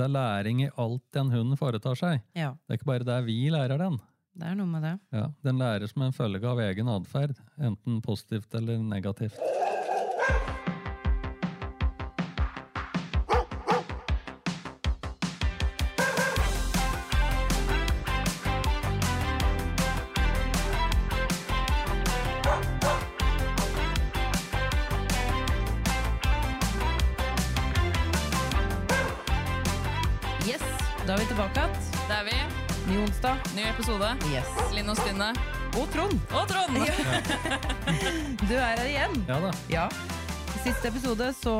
Det er læring i alt den hunden foretar seg. Ja, Det er ikke bare der vi lærer den. det er noe med det. Ja, den lærer som en følge av egen atferd, enten positivt eller negativt. Episode. Yes. Linn og Stine. Og Trond, Og Trond! du er her igjen. Ja da. Ja. I siste episode så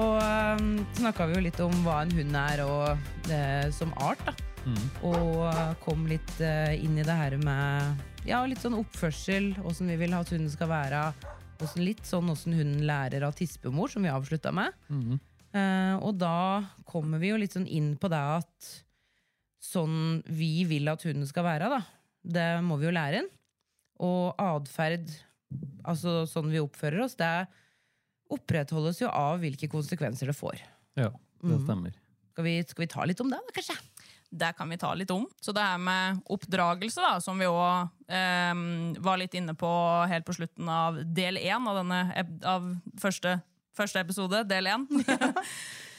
um, snakka vi jo litt om hva en hund er og uh, som art, da. Mm. Og uh, kom litt uh, inn i det her med ja, litt sånn oppførsel, åssen vi vil at hunden skal være. Hvordan, litt sånn åssen hunden lærer av tispemor, som vi avslutta med. Mm. Eh, og da kommer vi jo litt sånn inn på det at sånn vi vil at hunden skal være, da. Det må vi jo lære inn. Og atferd, altså sånn vi oppfører oss, det opprettholdes jo av hvilke konsekvenser det får. Ja, det stemmer. stemmer. Skal vi, skal vi ta litt om det, da, kanskje? Det kan vi ta litt om. Så det her med oppdragelse, da, som vi òg eh, var litt inne på helt på slutten av del én av denne av første, første episode, del én,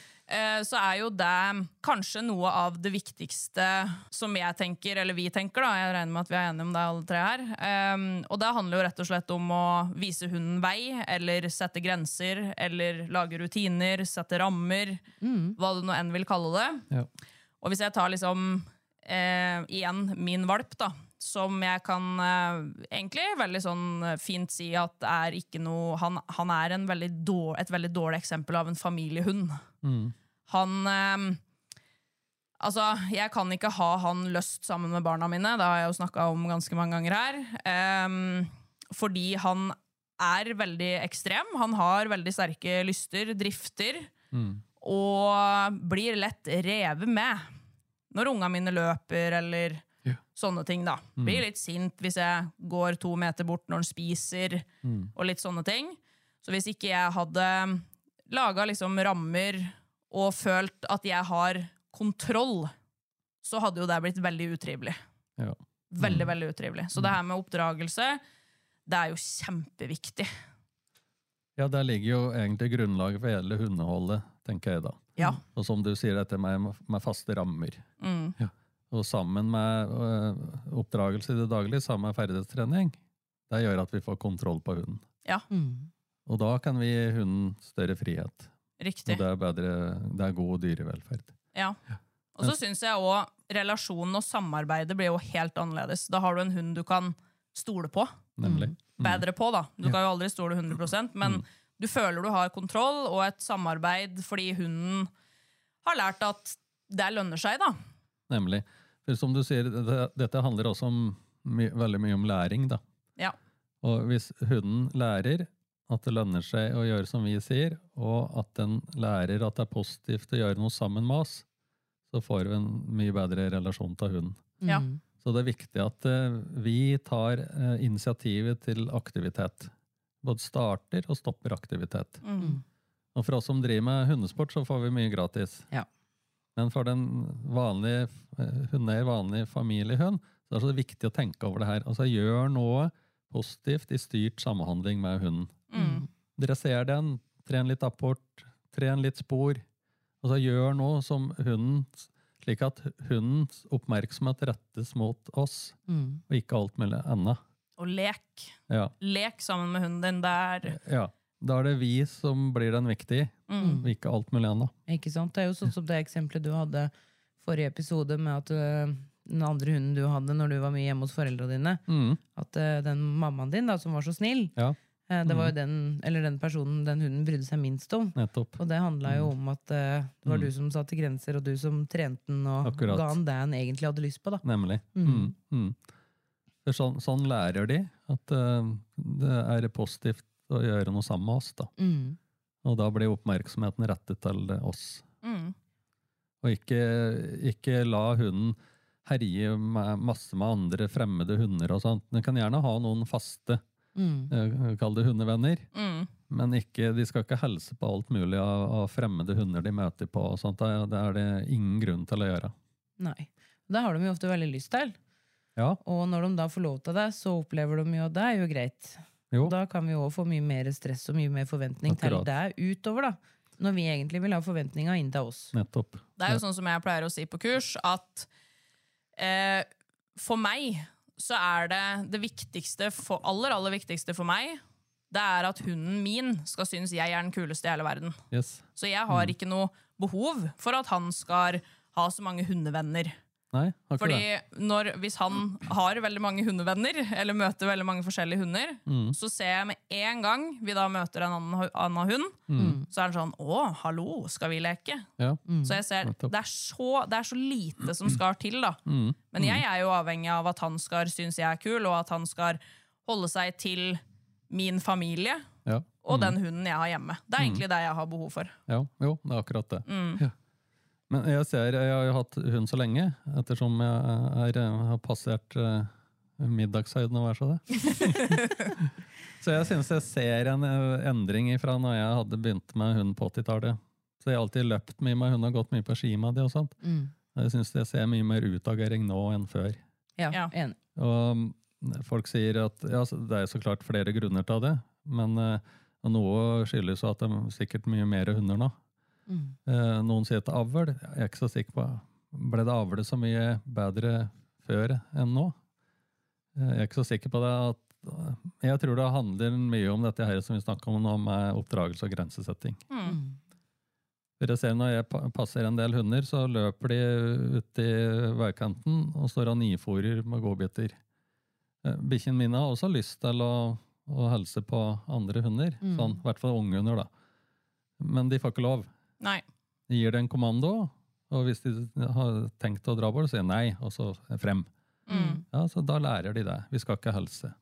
så er jo det kanskje noe av det viktigste som jeg tenker, eller vi tenker, da. Jeg regner med at vi er enige om det, alle tre her. Eh, og det handler jo rett og slett om å vise hunden vei, eller sette grenser, eller lage rutiner, sette rammer, hva du nå enn vil kalle det. Ja. Og hvis jeg tar liksom eh, igjen min valp, da, som jeg kan eh, egentlig veldig sånn eh, fint si at er ikke noe Han, han er en veldig dår, et veldig dårlig eksempel av en familiehund. Mm. Han eh, Altså, jeg kan ikke ha han løst sammen med barna mine, det har jeg jo snakka om ganske mange ganger her. Eh, fordi han er veldig ekstrem. Han har veldig sterke lyster, drifter, Mm. og blir lett revet med når unga mine løper, eller Ja. sånne ting, da. Blir litt sint hvis jeg går to meter bort når han spiser, Mm. og litt sånne ting. Så hvis ikke jeg hadde laga liksom rammer og følt at jeg har kontroll, så hadde jo det blitt veldig utrivelig. Ja. Veldig, veldig utrivelig. Så det her med oppdragelse, det er jo kjempeviktig. ja, der ligger jo egentlig grunnlaget for hele hundeholdet, tenker jeg da. Ja. Og som du sier, dette med, med faste rammer. Mm. Og sammen med øh, oppdragelse i det daglige, sammen med ferdighetstrening, det gjør at vi får kontroll på hunden. Ja. Og da kan vi gi hunden større frihet. Riktig. Og det er, bedre, det er god dyrevelferd. Ja. Og så syns jeg òg relasjonen og samarbeidet blir jo helt annerledes. Da har du en hund du kan stole på. Nemlig. Mm. Bedre på, da. Du Ja. kan jo aldri stole 100% men Mm. du føler du har kontroll og et samarbeid fordi hunden har lært at det lønner seg, da. Nemlig. For som du sier, det, dette handler også om my, veldig mye om læring. da. Ja. Og hvis hunden lærer at det lønner seg å gjøre som vi sier, og at den lærer at det er positivt å gjøre noe sammen med oss, så får vi en mye bedre relasjon til hunden. Ja. Så det er viktig at eh, vi tar eh, initiativet til aktivitet. Både starter og stopper aktivitet. Mm. Og for oss som driver med hundesport, så får vi mye gratis. Ja. Men for den vanlige eh, hundeeier, vanlig familiehund, så er det så viktig å tenke over det her. Altså gjør noe positivt i styrt samhandling med hunden. Mm. Dresser den, tren litt apport, tren litt spor. Altså gjør noe som hunden, slik at hundens oppmerksomhet rettes mot oss, Mm. og ikke alt mulig annet. Og lek. Ja, Lek sammen med hunden din. Der. ja. Da er det vi som blir den viktige, Mm. og ikke alt mulig annet. Ikke sant? Det er jo sånn som det eksempelet du hadde forrige episode med at øh, den andre hunden du hadde når du var mye hjemme hos foreldrene dine, Mm. at uh, den mammaen din da, som var så snill, Ja. uh, Det var jo den, eller den personen den hunden brydde seg minst om. Nettopp. Og det handla jo om at uh, det var Mm. du som satte grenser, og du som trente den og Akkurat. ga han det han egentlig hadde lyst på. da. Nemlig. Mm. Mm. Mm. Sånn, sånn lærer de at det er positivt å gjøre noe sammen med oss. da. Mm. Og da blir oppmerksomheten rettet til oss. Mm. Og ikke, ikke la hunden herje masse med andre fremmede hunder og sånt. Du kan gjerne ha noen faste, Mm. eh, kall det hundevenner, Mm. men ikke, de skal ikke helse på alt mulig av, av fremmede hunder de møter på. og sånt. Det, er- det ingen grunn til å gjøre. Nei. Det har de jo ofte veldig lyst til. Ja, Og når de da får lov til det, så opplever de jo at det er jo greit. jo. Da kan vi òg få mye mer stress og mye mer forventning Akkurat. til det utover, da. Når vi egentlig vil ha forventninga inn til oss. Nettopp. Det er jo sånn som jeg pleier å si på kurs, at eh, for meg så er det det viktigste, for, aller, aller viktigste for meg, det er at hunden min skal synes jeg er den kuleste i hele verden. Yes. Så jeg har ikke noe behov for at han skal ha så mange hundevenner. Nei, har ikke Fordi det. når, hvis han har veldig mange hundevenner, eller møter veldig mange forskjellige hunder, Mm. så ser jeg med en gang vi da møter en annen, annen hund, Mm. så er han sånn 'Å, hallo, skal vi leke?' Ja. Så jeg ser, det er, så, det er så lite som skal til, da. Mm. Men jeg er jo avhengig av at han skal synes jeg er kul, og at han skal holde seg til min familie Ja. og den hunden jeg har hjemme. Det er egentlig det jeg har behov for. Ja, jo, det er akkurat det. Mm. Ja. Men jeg ser, jeg har jo hatt hund så lenge, ettersom jeg er, har passert uh, middagshøyden og hva så det. så jeg synes jeg ser en eh, endring fra når jeg hadde begynt med hund på 80-tallet. Så jeg har alltid løpt mye med hund og gått mye på ski med det og sånt. Mm. Jeg synes jeg ser mye mer utagering nå enn før. Ja, Ja. enig. Og mm, folk sier at ja, det er så klart flere grunner til det, men uh, noe skyldes jo at det er sikkert mye mer hunder nå. Mm. Eh, noen sier til avl. Jeg er ikke så sikker på Ble det avlet så mye bedre før enn nå? Eh, jeg er ikke så sikker på det. At, jeg tror det handler mye om dette her som vi snakker om nå, med oppdragelse og grensesetting. Mm. Dere ser Når jeg passer en del hunder, så løper de ut i veikanten og står og nifòrer med godbiter. Eh, Bikkjene mine har også lyst til å, å hilse på andre hunder. Mm. Sånn, I hvert fall unghunder, da. Men de får ikke lov. Nei. De gir det en kommando, og hvis de har tenkt å dra bort, så sier nei, og så frem. Mm. Ja, så Da lærer de det. Vi skal ikke helse.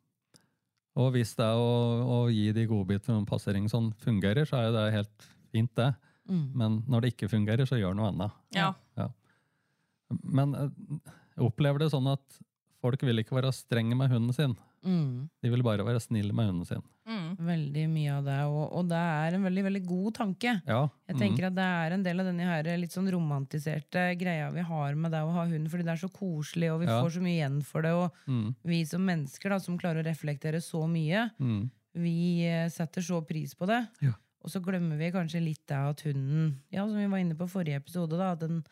Og hvis det å, å gi de godbiter om passering sånn fungerer, så er jo det helt fint, det. Mm. Men når det ikke fungerer, så gjør noe annet. Ja. Men eh, jeg opplever det sånn at folk vil ikke være strenge med hunden sin. Mm. De vil bare være snille med hunden sin. Mm. Veldig mye av det, og, og det er en veldig veldig god tanke. Ja. Jeg tenker at Det er en del av denne her litt sånn romantiserte greia vi har med det å ha hund, fordi det er så koselig, og vi Ja. får så mye igjen for det. Og Mm, vi som mennesker da, som klarer å reflektere så mye, mm, vi eh, setter så pris på det. Ja. Og så glemmer vi kanskje litt det at hunden, ja, som vi var inne på forrige episode, da, at den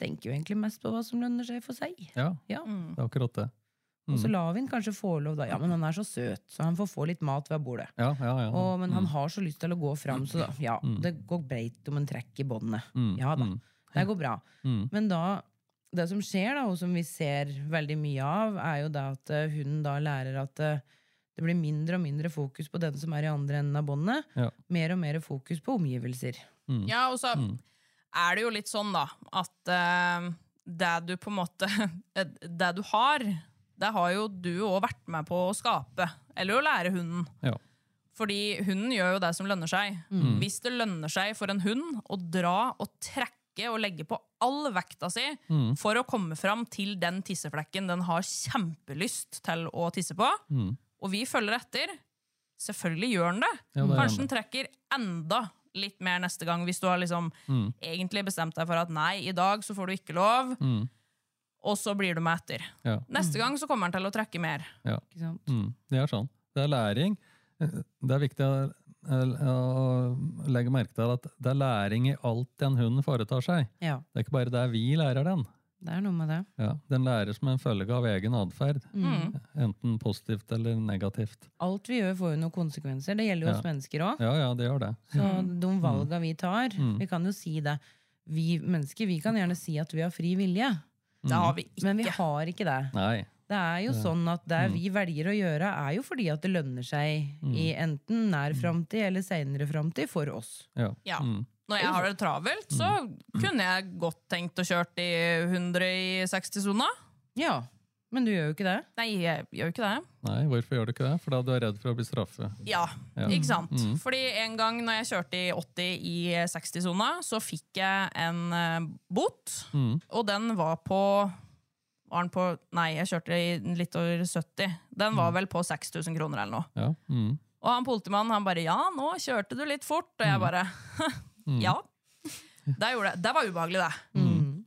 tenker jo egentlig mest på hva som lønner seg for seg. ja, Ja. Mm. det er akkurat det. Og så Mm. lar vi den kanskje få lov, da. Ja, men han er så søt, så han får få litt mat ved bordet. Ja, ja, ja. Og, men han Mm, har så lyst til å gå fram, så da, ja, Mm. det går breit om en trekk i båndet. mm, Ja da. mm, Det går bra. mm, Men da, det som skjer, da, og som vi ser veldig mye av, er jo det at eh, hunden da lærer at eh, det blir mindre og mindre fokus på den som er i andre enden av båndet. Ja. Mer og mer fokus på omgivelser. mm. Ja, og så Mm. er det jo litt sånn, da, at uh, det du på en måte Det du har, det har jo du òg vært med på å skape. Eller å lære hunden. Ja. Fordi hunden gjør jo det som lønner seg. Mm. Hvis det lønner seg for en hund å dra og trekke og legge på all vekta si Mm. for å komme fram til den tisseflekken den har kjempelyst til å tisse på, Mm. og vi følger etter, selvfølgelig gjør den det. Ja, det Kanskje den den trekker enda litt mer neste gang, hvis du har liksom Mm. egentlig bestemt deg for at nei, i dag så får du ikke lov, Mm. Og så blir du med etter. Ja. Neste gang så kommer han til å trekke mer. Ikke sant? Mm, det er sånn. Det er læring. Det er viktig å, å legge merke til at det er læring i alt en hund foretar seg. Ja, Det er ikke bare der vi lærer den. det er noe med det. Ja, den lærer som en følge av egen atferd, Mm. enten positivt eller negativt. Alt vi gjør, får jo noen konsekvenser. Det gjelder jo Ja. oss mennesker òg. Ja, ja, det gjør det. Så de valga vi tar Mm. Vi kan jo si det. Vi mennesker vi kan gjerne si at vi har fri vilje, Det har vi ikke. men vi har ikke det. Nei. Det er jo sånn at det vi velger å gjøre, er jo fordi at det lønner seg i enten nær framtid eller seinere framtid for oss. Ja. Ja. Mm. Når jeg har det travelt, så kunne jeg godt tenkt å kjøre i 100 i 60-sona. Ja, men du gjør jo ikke det. Nei, jeg gjør jo ikke det. Nei, hvorfor gjør du ikke det? For da er du redd for å bli straffet. Ja, Ja. ikke sant? Mm. Fordi en gang når jeg kjørte i 80 i 60-sona, så fikk jeg en eh, bot, Mm. og den var på var den på, Nei, jeg kjørte i litt over 70. Den var vel på 6000 kroner eller noe. Ja. Mm. Og han politimannen han bare 'ja, nå kjørte du litt fort', og jeg bare Mm. ja. Det, gjorde jeg. det var ubehagelig, det.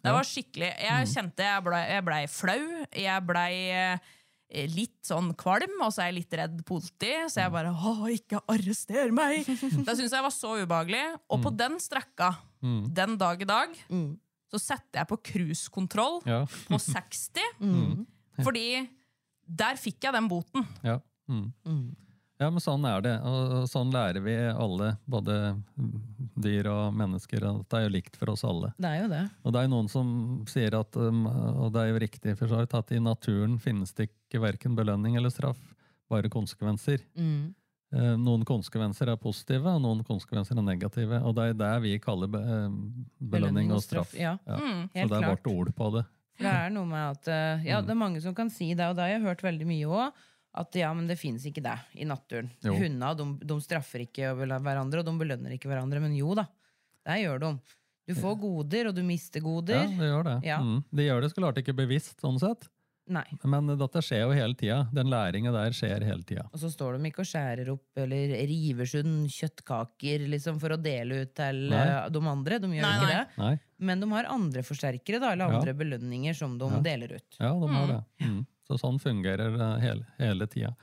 Det var skikkelig Jeg kjente jeg blei ble flau. Jeg blei eh, litt sånn kvalm, og så er jeg litt redd politi, så jeg bare 'Å, ikke arrester meg!' Det syns jeg var så ubehagelig. Og på den strekka, Mm. den dag i dag, Mm. så setter jeg på cruisekontroll Ja. på 60, Mm. fordi der fikk jeg den boten. Ja. Mm. Mm. ja, men sånn er det. Og sånn lærer vi alle, både dyr og mennesker. at Det er jo likt for oss alle. Det er jo det. Og det er jo noen som sier at, um, og det er jo riktig for så vidt, at i naturen finnes det ikke verken belønning eller straff, bare konsekvenser. Mm. Eh, Noen konsekvenser er positive, og noen konsekvenser er negative. Og det er det vi kaller be, eh, belønning og straff. Ja, Mm. Så det er vårt ord på det. Det er noe med at eh, Ja, det er mange som kan si det, og det har jeg hørt veldig mye òg. At ja, men det fins ikke det i naturen. Hundene de, de straffer ikke hverandre, og de belønner ikke hverandre. Men jo da, det gjør de. Du får goder, og du mister goder. Ja, det gjør det. Ja. Mm. De gjør det så klart ikke bevisst, sånn sett. Nei. Men dette skjer jo hele tida. Den læringa der skjer hele tida. Og så står de ikke og skjærer opp eller river sund kjøttkaker liksom, for å dele ut til Nei. eh, de andre. De gjør Nei, ikke nei. det. Nei. Men de har andre forsterkere, da, eller Ja. andre belønninger som de Ja. deler ut. Ja, de har det. Mm. Så sånn fungerer det hele, hele tida.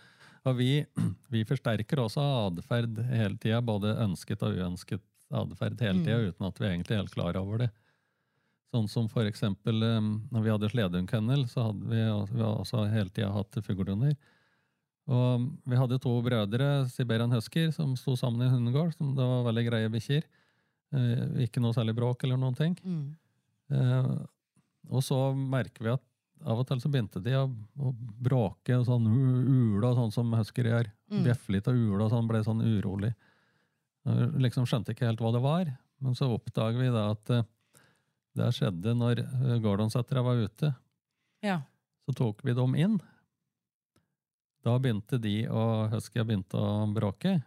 Og vi, vi forsterker også atferd hele tida, både ønsket og uønsket atferd hele tida, uten at vi egentlig er helt klar over det. Sånn som for eksempel når vi hadde sledehundkennel, så hadde vi, vi har også hele tida hatt fuglehunder. Og vi hadde to brødre, Siberian Husker, som sto sammen i hundegård. Som det var veldig greie bikkjer. Eh, ikke noe særlig bråk eller noen ting. Mm. Eh, og så merker vi at av og til så begynte de å, å bråke og sånn ule sånn som husker gjør. Mm. Bjeffe litt og ule og sånn, ble sånn urolig. Jeg liksom skjønte ikke helt hva det var. Men så oppdager vi da at eh, det skjedde når uh, Gordon-settere var ute. Ja. Så tok vi dem inn. Da begynte de og Husky begynte å bråke.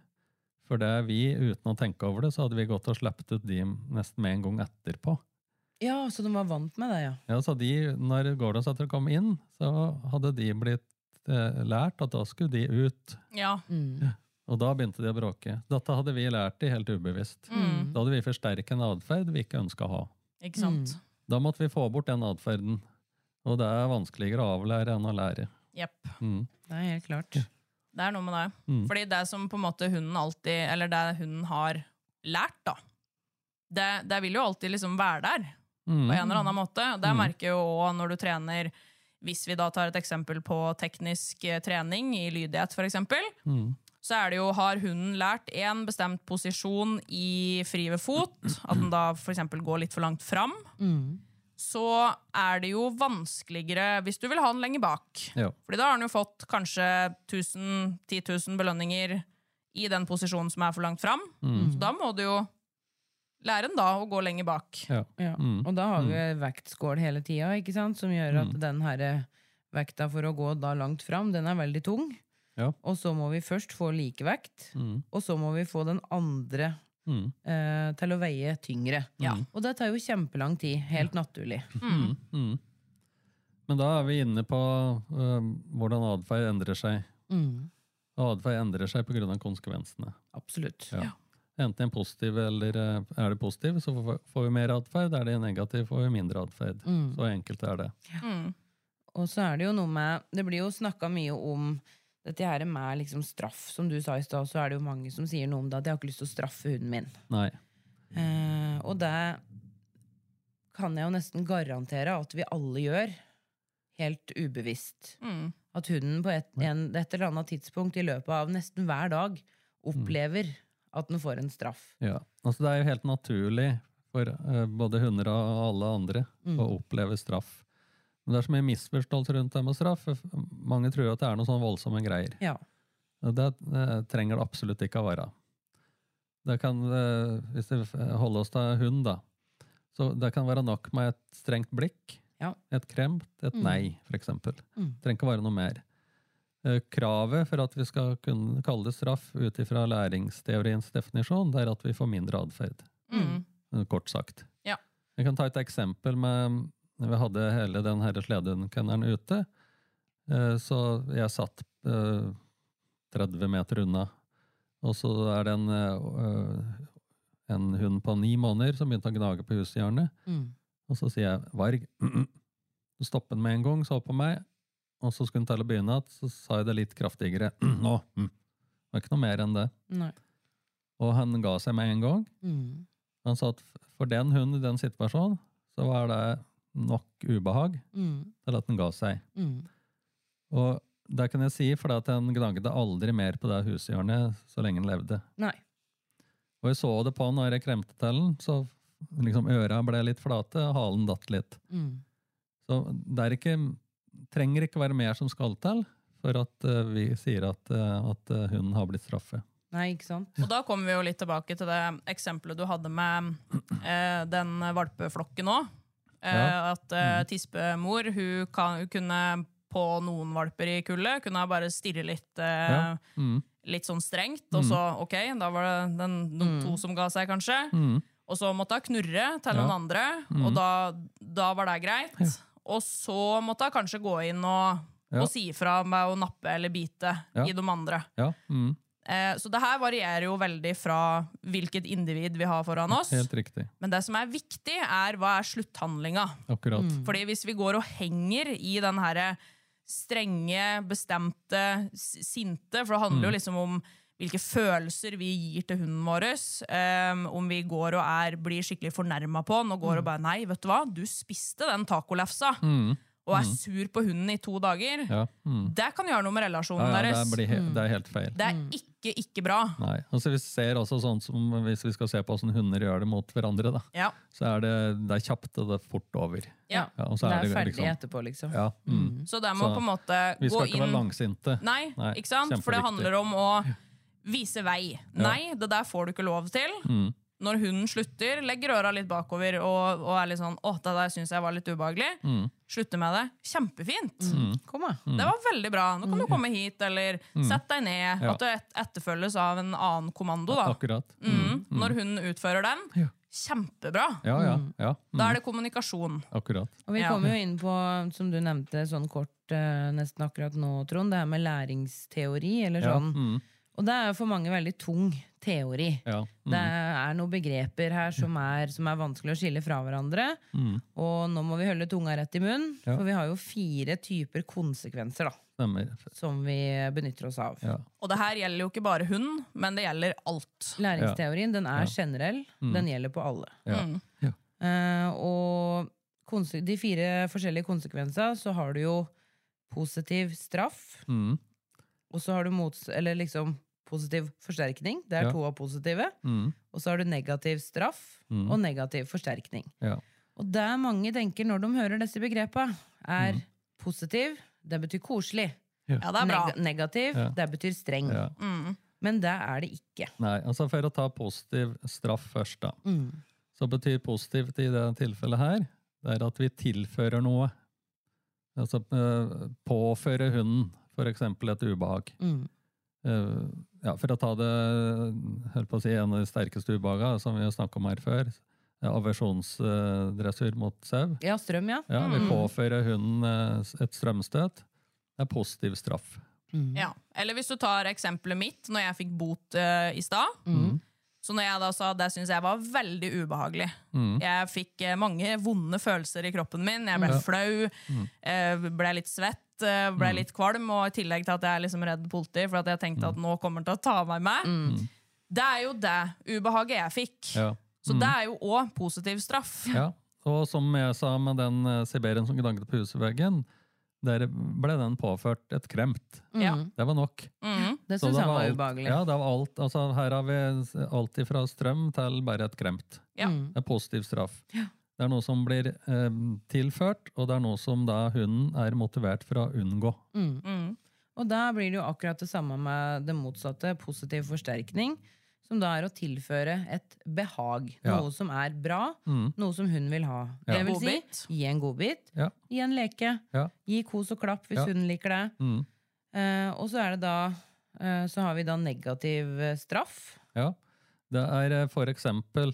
For det vi, uten å tenke over det, så hadde vi gått og sluppet ut de nesten med en gang etterpå. Ja, så de var vant med det, ja. Ja, så de, når Gordon-settere kom inn, så hadde de blitt eh, lært at da skulle de ut. Ja. Mm. Og da begynte de å bråke. Dette hadde vi lært de helt ubevisst. Mm. Da hadde vi forsterket en atferd vi ikke ønska å ha. Ikke sant? Da måtte vi få bort den atferden. Og det er vanskeligere å avlære enn å lære. Jepp. Mm. Det er helt klart. Det er noe med det. Mm. Fordi det som på en måte hunden alltid Eller det hunden har lært, da. Det, det vil jo alltid liksom være der, Mm. på en eller annen måte. Det Mm. merker jo òg når du trener Hvis vi da tar et eksempel på teknisk eh, trening, i lydighet eksempel, Mm. så er det jo, har hunden lært en bestemt posisjon i fri ved fot, at den da eksempel går litt for langt fram, Mm. så er det jo vanskeligere hvis du vil ha den lenger bak. Ja. Fordi da har den jo fått kanskje 1000, 10 000 belønninger i den posisjonen som er for langt fram. Mm. Så da må du jo lære den da å gå lenger bak. Ja. Ja. Mm. Og da har vi vektskål hele tida, som gjør at Mm. den her vekta for å gå da langt fram, den er veldig tung. Ja. Og så må vi først få likevekt, Mm. og så må vi få den andre Mm. eh, til å veie tyngre. Ja. Og det tar jo kjempelang tid, helt naturlig. Mm. Mm. Men da er vi inne på uh, hvordan atferd endrer seg. Mm. Atferd endrer seg pga. konsekvensene. Absolutt. Ja. Enten en positiv eller eh, er det positiv, så får- vi mer atferd. Er det negativ, får vi mindre atferd. Mm. Så enkelt er det. Mm. Og så er det jo noe med Det blir jo snakka mye om dette her med liksom straff. Som du sa i stad, så er det jo mange som sier noe om det at 'jeg har ikke lyst til å straffe hunden min'. Nei. Eh, og det kan jeg jo nesten garantere at vi alle gjør. Helt ubevisst. Mm. At hunden på et, en, et eller annet tidspunkt i løpet av nesten hver dag opplever at den får en straff. Ja. Altså, det er jo helt naturlig for eh, både hunder og alle andre Mm. å oppleve straff. Men det er så mye misforståelse rundt det med straff. Mange tror at det er noen sånne voldsomme greier. Ja. Det eh, trenger det absolutt ikke å være. Det kan, eh, hvis vi holder oss til hund, da, så det kan være nok med et strengt blikk, Ja. et kremt, et Mm. nei, eksempel. Mm. Trenger ikke være noe mer. Eh, Kravet for at vi skal kunne kalle det straff ut ifra læringsteoriens definisjon, det er at vi får mindre atferd. Mm. eh, Kort sagt. Ja. Jeg kan ta et eksempel med vi hadde hele den sledehundkennelen ute. eh, Så jeg satt eh, 30 meter unna, og så er det en, en hund på ni måneder som begynte å gnage på hushjørnet. Mm. Og så sier jeg 'varg'. Så stopper han med en gang, så på meg, og så skulle han til å begynne igjen. Så sa jeg det litt kraftigere. 'Nå!' Mm. Det var ikke noe mer enn det. Nei. Og han ga seg med en gang. Mm. Han sa at for den hunden i den situasjonen, så var det nok ubehag Mm. til at den ga seg. Mm. Og det kan jeg si, for han den gnagde aldri mer på det hushjørnet så lenge den levde. Nei. Og jeg så det på han når jeg kremte til den, så liksom øra ble litt flate, og halen datt litt. Mm. Så det er ikke, trenger ikke være mer som skal til for at eh, vi sier at, eh, at eh, hunden har blitt straffet. Nei, ikke sant? Og da kommer vi jo litt tilbake til det eksempelet du hadde med eh, den valpeflokken òg. Eh, Ja. At eh, tispemor hun, kan, hun kunne på noen valper i kullet kunne bare stirre litt, Ja. Mm. litt sånn strengt, og så ok, da var det den, de to som ga seg, kanskje. Mm. Og så måtte hun knurre til Ja. noen andre, og da, da var det greit. Og så måtte hun kanskje gå inn og, Ja. og si ifra med å nappe eller bite Ja. i de andre. Ja, mm. Eh, så det her varierer jo veldig fra hvilket individ vi har foran oss. helt riktig. Men det som er viktig, er hva er slutthandlinga. Akkurat. Fordi hvis vi går og henger i den herre strenge, bestemte, sinte For det handler jo liksom om hvilke følelser vi gir til hunden vår. Um, om vi går og er, blir skikkelig fornærma på den og går og bare 'Nei, vet du hva, du spiste den tacolefsa', Mm. og er sur på hunden i to dager. Ja, mm. Det kan gjøre noe med relasjonen ja, ja, det, deres. blir he det er helt feil. Det er ikke, ikke bra. Nei. Altså, vi ser også sånn som Hvis vi skal se på hvordan hunder gjør det mot hverandre, da, Ja. så er det, det er kjapt og det er fort over. Ja. Ja, og så Det er det ferdig liksom- etterpå, liksom. Ja, mm. Så det må Så på en måte gå inn Vi skal ikke være langsinte. Nei, Nei, ikke sant? For det handler om å vise vei. Nei, det der får du ikke lov til. Mm. Når hunden slutter, legger øra litt bakover og, og er litt sånn 'Å, det der syns jeg var litt ubehagelig'. Mm. Slutter med det. Kjempefint. Kom, da. Det var veldig bra. Nå kan du komme hit, eller sett deg ned. Mm. Ja. At det et etterfølges av en annen kommando. da. Akkurat. Mm. Når hunden utfører den, Ja. kjempebra. Ja, ja. ja. Da Mm. er det kommunikasjon. Akkurat. Og vi kommer jo inn på, som du nevnte sånn kort eh, nesten akkurat nå, Trond, det her med læringsteori, eller Ja. sånn. Mm. Og det er jo for mange veldig tung teori. Ja. Det er noen begreper her som er, som er vanskelig å skille fra hverandre. Mm. Og nå må vi holde tunga rett i munnen, Ja. for vi har jo fire typer konsekvenser da, Stemmer. som vi benytter oss av. Ja. Og det her gjelder jo ikke bare hund, men det gjelder alt. Læringsteorien den er generell, Mm. den gjelder på alle. Ja. Mm. Eh, og de fire forskjellige konsekvenser, så har du jo positiv straff, Mm. og så har du mots eller liksom positiv forsterkning. Det er Ja. to av positive. Mm. Og så har du negativ straff Mm. og negativ forsterkning. Ja. Og det mange tenker når de hører disse begrepene, er Mm. positiv, det betyr koselig. Ja, det er bra. Neg negativ, Ja. det betyr streng. Ja. Mm. Men det er det ikke. Nei, altså for å ta positiv straff først, da. Mm. Så betyr positivt i det tilfellet her, det er at vi tilfører noe. Altså påfører påføre hunden for eksempel et ubehag. Mm. Ja, for å ta det, holdt på å si, en av de sterkeste ubehagene som vi har snakket om her før, aversjonsdressur mot sau. Ja, strøm, ja. Ja, vi Mm. påfører hunden eh, et strømstøt. Det er positiv straff. Mm. Ja. Eller hvis du tar eksempelet mitt, når jeg fikk bot uh, i stad. Mm. Så når jeg da sa det syns jeg var veldig ubehagelig. Mm. Jeg fikk eh, mange vonde følelser i kroppen min. Jeg ble Ja. flau, mm. ble litt svett, ble litt kvalm, og i tillegg til at jeg er liksom redd politi, for at jeg tenkte at nå kommer han til å ta meg med. Mm. Det er jo det ubehaget jeg fikk. Ja. Så det er jo òg positiv straff. Ja, og som jeg sa med den uh, siberen som gnagde på husveggen, der ble den påført et kremt. Ja. Det var nok. Mm. Det syns jeg var alt- ubehagelig. Ja, det var alt, altså, her har vi alt fra strøm til bare et kremt. Ja. Mm. Det er positiv straff. Det er noe som blir eh, tilført, og det er noe som da hunden er motivert for å unngå. Mm. Mm. Og da blir det jo akkurat det samme med det motsatte, positiv forsterkning, som da er å tilføre et behag. Ja. Noe som er bra, Mm. noe som hun vil ha. Ja. Det vil si, gi en godbit, Ja. gi en leke, Ja. gi kos og klapp hvis Ja. hun liker det. Mm. Eh, og så er det da eh, Så har vi da negativ eh, straff. Ja. Det er eh, for eksempel eh,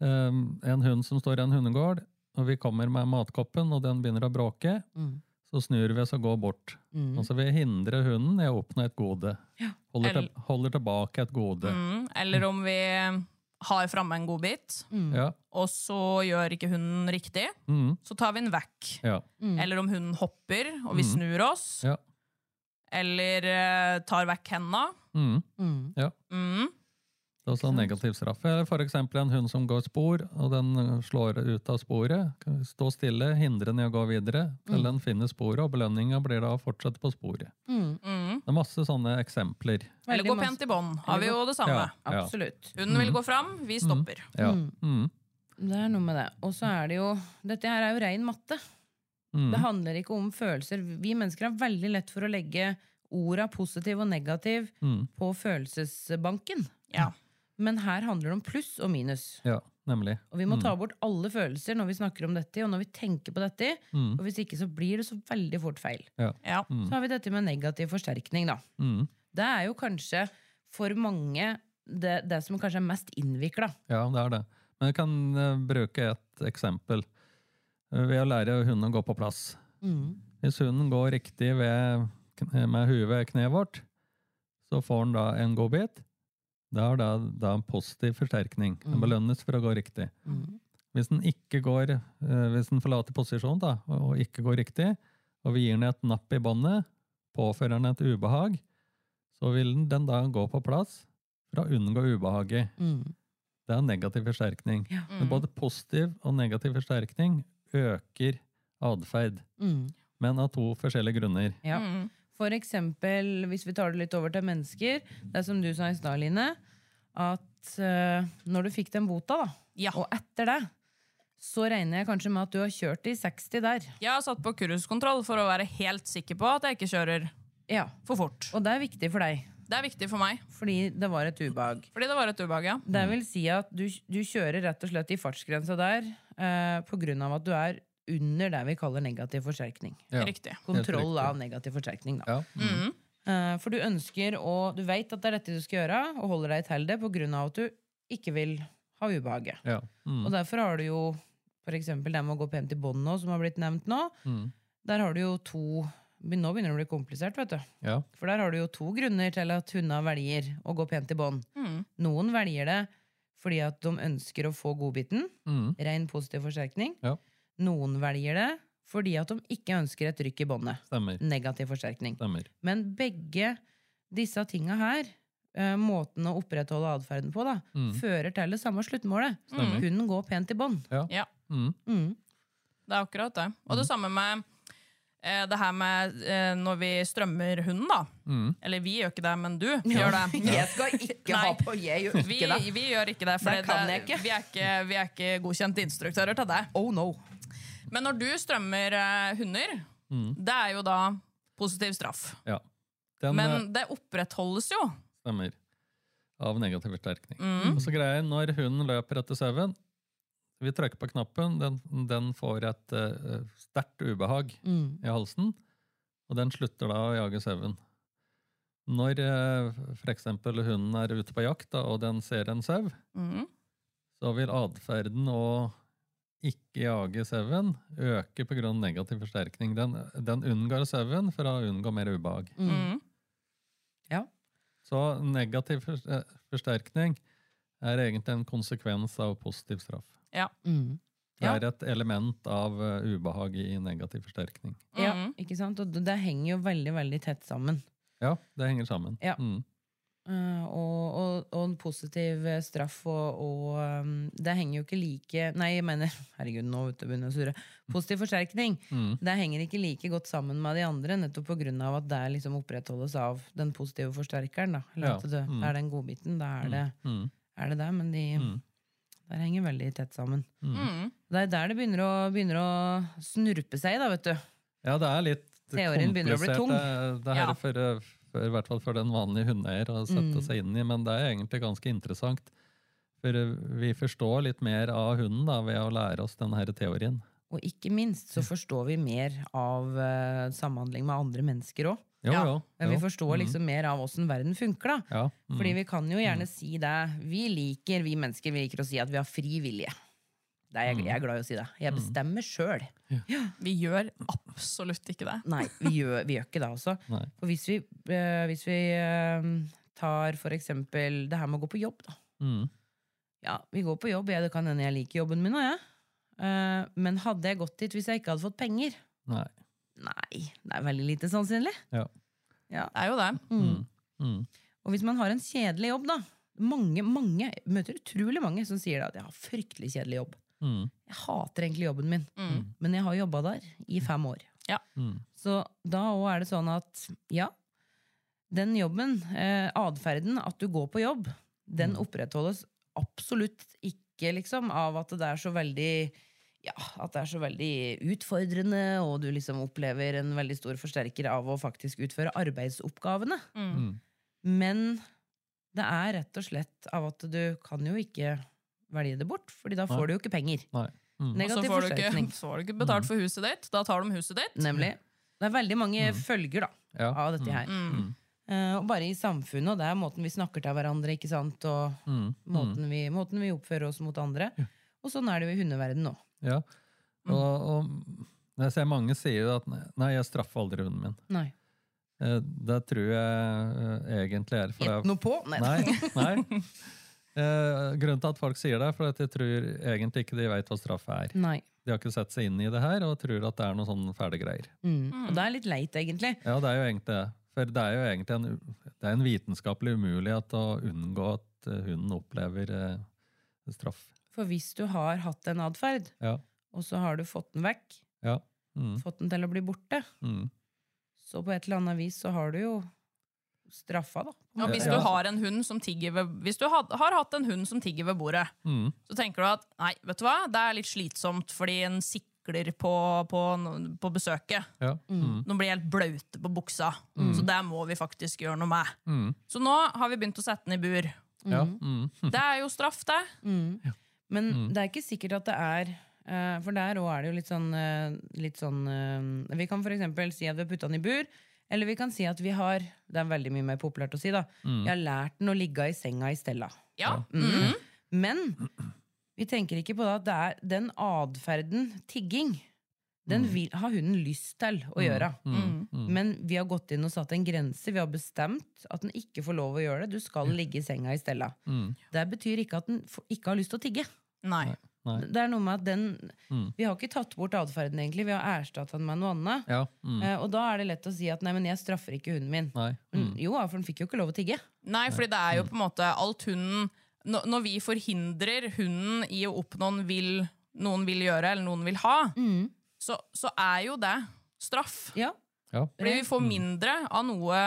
en hund som står i en hundegård, og vi kommer med matkoppen, og den begynner å bråke. Mm. Så snur vi oss og går bort. Mm. Altså vi hindrer hunden i å oppnå et gode. Ja. Holder, til, holder tilbake et gode. Mm. Eller om vi har framme en godbit, Mm. Ja. og så gjør ikke hunden riktig, Mm. så tar vi den vekk. Ja. Mm. Eller om hunden hopper, og vi Mm. snur oss. Ja. Eller eh, tar vekk henda. Mm. Mm. så Det er også negativ straff. Eller for eksempel en hund som går spor, og den slår ut av sporet. Kan Stå stille, hindre den i å gå videre, til Mm. den finner sporet, og belønninga blir da å fortsette på sporet. Mm. Mm. Det er masse sånne eksempler. Eller gå pent i bånd. Har vi jo det samme. Ja. Ja. Absolutt. Hunden vil gå fram, vi stopper. Ja. Mm. Mm. Det er noe med det. Og så er det jo Dette her er jo rein matte. Mm. Det handler ikke om følelser. Vi mennesker har veldig lett for å legge orda positiv og negativ Mm. på følelsesbanken. Ja. Men her handler det om pluss og minus. Ja, nemlig. Og vi må ta bort alle følelser når vi snakker om dette, og når vi tenker på dette. Mm. Og hvis ikke så blir det så veldig fort feil. Ja. Så har vi dette med negativ forsterkning, da. Mm. Det er jo kanskje for mange det, det som kanskje er mest innvikla. Ja, det er det. Men jeg kan eh, bruke et eksempel. Ved å lære hunden å gå på plass. Mm. Hvis hunden går riktig ved, med huet ved kneet vårt, så får han da en godbit. Det er da, da en positiv forsterkning. Den Mm. belønnes for å gå riktig. Mm. Hvis den ikke går, eh, hvis den forlater posisjon da, og ikke går riktig, og vi gir den et napp i båndet, påfører den et ubehag, så vil den- den da gå på plass for å unngå ubehaget. Mm. Det er en negativ forsterkning. Ja. Men både positiv og negativ forsterkning øker atferd, Mm. men av to forskjellige grunner. Ja. For eksempel, hvis vi tar det litt over til mennesker, det er som du sa i stad, Line, at uh, når du fikk den bota, da, Ja. og etter det, så regner jeg kanskje med at du har kjørt i 60 der. Jeg har satt på kurskontroll for å være helt sikker på at jeg ikke kjører Ja, for fort. Og det er viktig for deg, Det er viktig for meg, fordi det var et ubehag. fordi det var et ubehag, ja. Det vil si at du, du kjører rett og slett i fartsgrensa der eh, av at du er under det vi kaller negativ forsterkning. Ja. Riktig. Kontroll riktig. av negativ forsterkning, da. Ja. Mm. Eh, For du ønsker, og du vet at det er dette du skal gjøre, og holder deg til det av at du ikke vil ha ubehaget. Ja. Mm. Og derfor har du jo for eksempel det med å gå pent i bånd nå, som har blitt nevnt nå. Mm. Der har du jo to Nå begynner det å bli komplisert, vet du. Ja. For der har du jo to grunner til at hundene velger å gå pent i bånd. Mm. Noen velger det fordi at de ønsker å få godbiten. Mm. Ren positiv forsterkning. Ja. Noen velger det fordi at de ikke ønsker et rykk i båndet. Negativ forsterkning. Stemmer. Men begge disse tinga her, eh, måten å opprettholde atferden på, da, Mm. fører til det samme sluttmålet. Stemmer. Hunden går pent i bånd. Ja, Mm. Mm. det er akkurat det. Og det samme med eh, det her med eh, når vi strømmer hunden, da. Mm. Eller vi gjør ikke det, men du gjør det. Jeg skal ikke Nei. ha på Jeg gjør Vi, det. vi gjør ikke det, for Det. Vi, er ikke, vi er ikke godkjente instruktører til det. Oh no. Men når du strømmer eh, hunder, Mm. det er jo da positiv straff. Ja. Den Men eh, det opprettholdes jo. stemmer. Av negativ forsterkning. Mm. Og så greier jeg, når hunden løper etter sauen Vi trykker på knappen, den, den får et uh, sterkt ubehag Mm. i halsen, og den slutter da å jage sauen. Når uh, f.eks. hunden er ute på jakt da, og den ser en sau, Mm. så vil atferden å ikke jage sauen øke pga. negativ forsterkning. Den, den unngår sauen for å unngå mer ubehag. Mm. Mm. Ja. Så negativ eh, forsterkning er egentlig en konsekvens av positiv straff. Ja. Mm. Det er et element av eh, ubehag i negativ forsterkning. ja, ikke sant? Og det, det henger jo veldig, veldig tett sammen. Ja, det henger sammen. Ja. Mm. Eh, og, og, og en positiv eh, straff og, og um, Det henger jo ikke like Nei, jeg mener Herregud, nå begynner jeg å surre. Positiv forsterkning Mm. det henger ikke like godt sammen med de andre, nettopp av at det liksom opprettholdes av den positive forsterkeren. Da. Eller Ja, at det mm. er den godbiten. Da er det, Mm. er det der, men de Mm. der henger veldig tett sammen. Mm. Mm. Det er der det begynner å, begynner å snurpe seg, da, vet du. Ja, det er litt Teorien begynner å bli tung. Det, det her Ja. for, for, i hvert fall for den vanlige hundeeier å sette Mm. seg inn i, men det er egentlig ganske interessant. For eh, vi forstår litt mer av hunden da, ved å lære oss denne teorien. Og ikke minst så forstår vi mer av uh, samhandling med andre mennesker òg. Ja. jo. jo. vi forstår Mm. liksom mer av åssen verden funker, da. Ja. mm. Fordi vi kan jo gjerne si det. Vi liker, vi mennesker vi liker å si at vi har fri vilje. Det er jeg, jeg er glad i å si det. Jeg bestemmer sjøl. Vi gjør absolutt ikke det. Nei, vi gjør, vi gjør ikke det, altså. Nei. For hvis vi, eh, hvis vi eh, tar for eksempel det her med å gå på jobb, da. Mm. Ja, vi går på jobb. Ja, det kan hende jeg liker jobben min òg, jeg. Eh, men hadde jeg gått dit hvis jeg ikke hadde fått penger? Nei. Nei, det er veldig lite sannsynlig. Ja. Ja. Det er jo det. Mm. Mm. Og hvis man har en kjedelig jobb, da Mange, mange, jeg møter utrolig mange som sier at jeg har fryktelig kjedelig jobb. Mm. Jeg hater egentlig jobben min, Mm. men jeg har jobba der i fem år. Mm. Så da òg er det sånn at ja, den jobben, eh, atferden, at du går på jobb, den opprettholdes absolutt ikke liksom av at det er så veldig ja, at det er så veldig utfordrende, og du liksom opplever en veldig stor forsterker av å faktisk utføre arbeidsoppgavene. Mm. Men det er rett og slett av at du kan jo ikke velge det bort, fordi da Nei. får du jo ikke penger. Nei. Mm. Og så Negativ får du, ikke, får du ikke betalt for huset ditt. Da tar de huset ditt. Nemlig. Det er veldig mange følger da, Ja. av dette her. Mm. Uh, og bare i samfunnet, og det er måten vi snakker til hverandre, ikke sant? og Mm. måten vi, måten vi oppfører oss mot andre. Og sånn er det jo i hundeverden nå. Ja. Og, og jeg ser mange sier at nei, jeg straffer aldri hunden min. Nei. Eh, Det tror jeg eh, egentlig er for Gjett noe på? Nei. Nei. nei. Eh, grunnen til at folk sier det, er for at jeg tror egentlig ikke de vet hva straff er. Nei. De har ikke sett seg inn i det her, og tror at det er noen sånne fæle greier. Mm. Og det er litt leit, egentlig. Ja, det er jo egentlig det. For det er jo egentlig en, det er en vitenskapelig umulighet å unngå at eh, hunden opplever eh, straff. For hvis du har hatt en atferd, Ja. og så har du fått den vekk, Ja. Mm. fått den til å bli borte, Mm. så på et eller annet vis så har du jo straffa, da. Og hvis du har en hund som tigger ved, Hvis du har, har hatt en hund som tigger ved bordet, Mm. så tenker du at nei, vet du hva, det er litt slitsomt fordi en sikler på, på, på besøket. Ja. Mm. Nå blir jeg helt blaute på buksa, så det må vi faktisk gjøre noe med. Mm. Så nå har vi begynt å sette den i bur. Ja. Mm. Det er jo straff, det. Mm. Men det er ikke sikkert at det er eh, For der òg er det jo litt sånn, eh, litt sånn eh, Vi kan eksempel si at vi har putta den i bur. Eller vi kan si at vi har Det er veldig mye mer populært å si, da. Vi har lært den å ligge i senga i stella. Ja. Mm. Men vi tenker ikke på det at det er den atferden, tigging, den vil, har hunden lyst til å gjøre. Mm. Mm. Men vi har gått inn og satt en grense. Vi har bestemt at den ikke får lov å gjøre det. Du skal ligge i senga i stella. Mm. Det betyr ikke at den ikke har lyst til å tigge. Nei. Nei. Det er noe med at den Mm. Vi har ikke tatt bort atferden, egentlig. Vi har erstatta den med noe annet. Ja. Mm. Eh, og da er det lett å si at nei, men jeg straffer ikke hunden min. Nei. Mm. jo, for den fikk jo ikke lov å tigge. Nei, fordi det er jo på en måte alt hunden Når vi forhindrer hunden i å oppnå noen vil, noen vil gjøre, eller noen vil ha, så, så er jo det straff. Ja. Ja. Fordi vi får mindre av noe